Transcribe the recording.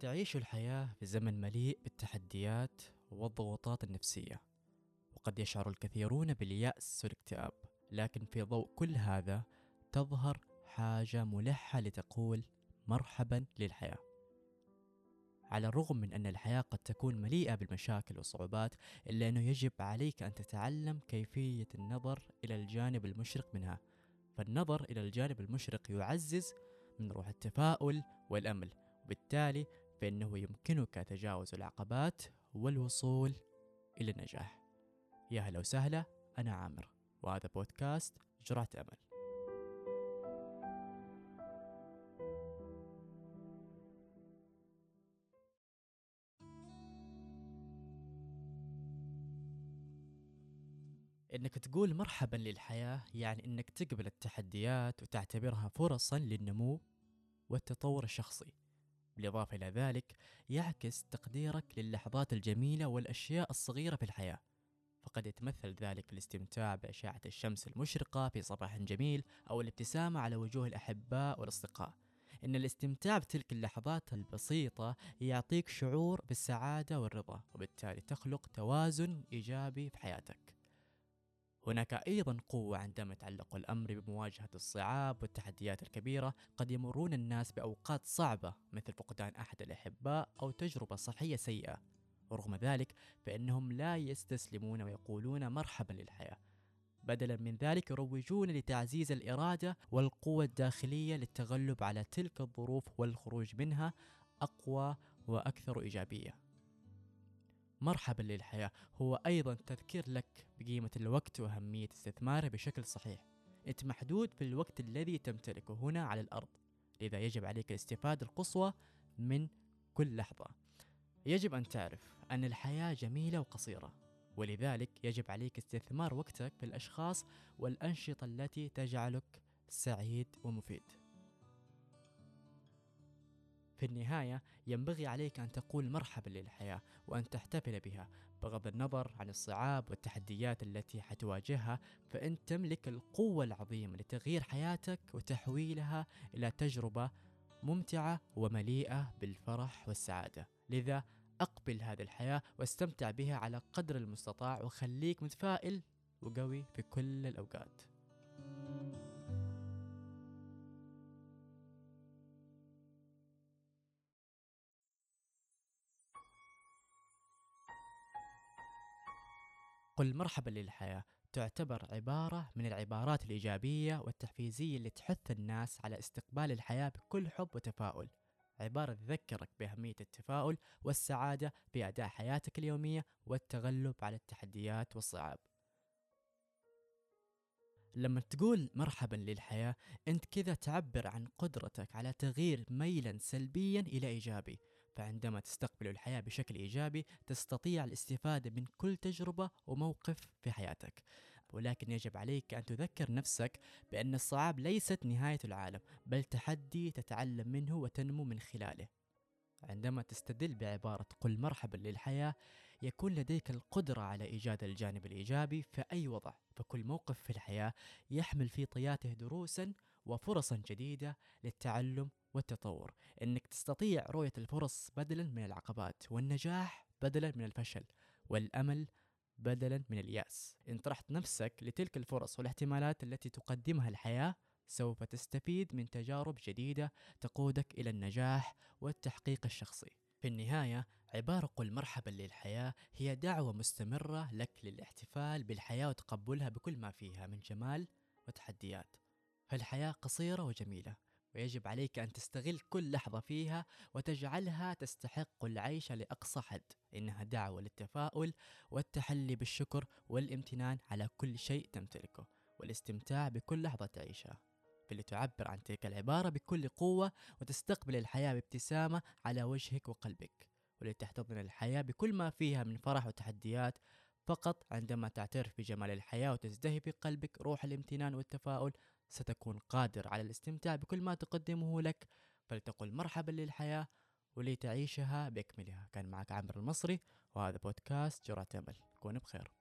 تعيش الحياة في زمن مليء بالتحديات والضغوطات النفسية وقد يشعر الكثيرون باليأس والاكتئاب. لكن في ضوء كل هذا تظهر حاجة ملحة لتقول مرحبا للحياة. على الرغم من أن الحياة قد تكون مليئة بالمشاكل والصعوبات إلا أنه يجب عليك أن تتعلم كيفية النظر إلى الجانب المشرق منها. فالنظر إلى الجانب المشرق يعزز من روح التفاؤل والأمل وبالتالي فإنه يمكنك تجاوز العقبات والوصول إلى النجاح. يا هلا وسهلا أنا عامر وهذا بودكاست جرعة أمل. إنك تقول مرحبا للحياة يعني إنك تقبل التحديات وتعتبرها فرصا للنمو والتطور الشخصي. بالإضافة إلى ذلك يعكس تقديرك للحظات الجميلة والأشياء الصغيرة في الحياة. فقد يتمثل ذلك في الاستمتاع بأشعة الشمس المشرقة في صباح جميل أو الابتسامة على وجوه الأحباء والأصدقاء. إن الاستمتاع بتلك اللحظات البسيطة يعطيك شعور بالسعادة والرضا وبالتالي تخلق توازن إيجابي في حياتك. هناك أيضا قوة عندما يتعلق الأمر بمواجهة الصعاب والتحديات الكبيرة. قد يمرون الناس بأوقات صعبة مثل فقدان أحد الأحباء أو تجربة صحية سيئة. ورغم ذلك فإنهم لا يستسلمون ويقولون مرحبا للحياة. بدلا من ذلك يروجون لتعزيز الإرادة والقوة الداخلية للتغلب على تلك الظروف والخروج منها أقوى وأكثر إيجابية. مرحبا للحياة. هو أيضا تذكير لك بقيمة الوقت وأهمية استثماره بشكل صحيح. أنت محدود في الوقت الذي تمتلكه هنا على الأرض لذا يجب عليك الاستفادة القصوى من كل لحظة. يجب أن تعرف أن الحياة جميلة وقصيرة ولذلك يجب عليك استثمار وقتك في الأشخاص والأنشطة التي تجعلك سعيد ومفيد. في النهاية ينبغي عليك أن تقول مرحبا للحياة وأن تحتفل بها بغض النظر عن الصعاب والتحديات التي حتواجهها فأنت تملك القوة العظيمة لتغيير حياتك وتحويلها إلى تجربة ممتعة ومليئة بالفرح والسعادة. لذا أقبل هذه الحياة واستمتع بها على قدر المستطاع وخليك متفائل وقوي في كل الأوقات. قل مرحبا للحياة. تعتبر عبارة من العبارات الإيجابية والتحفيزية اللي تحث الناس على استقبال الحياة بكل حب وتفاؤل. عبارة تذكرك بأهمية التفاؤل والسعادة في أداء حياتك اليومية والتغلب على التحديات والصعاب. لما تقول مرحبا للحياة أنت كذا تعبر عن قدرتك على تغيير ميلا سلبيا إلى إيجابي. فعندما تستقبل الحياة بشكل إيجابي تستطيع الاستفادة من كل تجربة وموقف في حياتك. ولكن يجب عليك أن تذكر نفسك بأن الصعاب ليست نهاية العالم بل تحدي تتعلم منه وتنمو من خلاله. عندما تستدل بعبارة قل مرحبا للحياة يكون لديك القدرة على إيجاد الجانب الإيجابي في أي وضع. فكل موقف في الحياة يحمل في طياته دروسا وفرصا جديدة للتعلم والتطور إنك تستطيع رؤية الفرص بدلا من العقبات والنجاح بدلا من الفشل والأمل بدلا من اليأس إن طرحت نفسك لتلك الفرص والاحتمالات التي تقدمها الحياة سوف تستفيد من تجارب جديدة تقودك إلى النجاح والتحقيق الشخصي. في النهاية عبارة قل مرحبا للحياة هي دعوة مستمرة لك للاحتفال بالحياة وتقبلها بكل ما فيها من جمال وتحديات. فالحياة قصيرة وجميلة ويجب عليك أن تستغل كل لحظة فيها وتجعلها تستحق العيش لأقصى حد. إنها دعوة للتفاؤل والتحلي بالشكر والامتنان على كل شيء تمتلكه والاستمتاع بكل لحظة تعيشها. اللي تعبر عن تلك العبارة بكل قوة وتستقبل الحياة بابتسامة على وجهك وقلبك ولتحتضن الحياة بكل ما فيها من فرح وتحديات فقط عندما تعترف بجمال الحياة وتزدهي في قلبك روح الامتنان والتفاؤل ستكون قادر على الاستمتاع بكل ما تقدمه لك. فلتقل مرحبا للحياة ولتعيشها بأكملها. كان معك عامر المصري وهذا بودكاست جرعة أمل. كون بخير.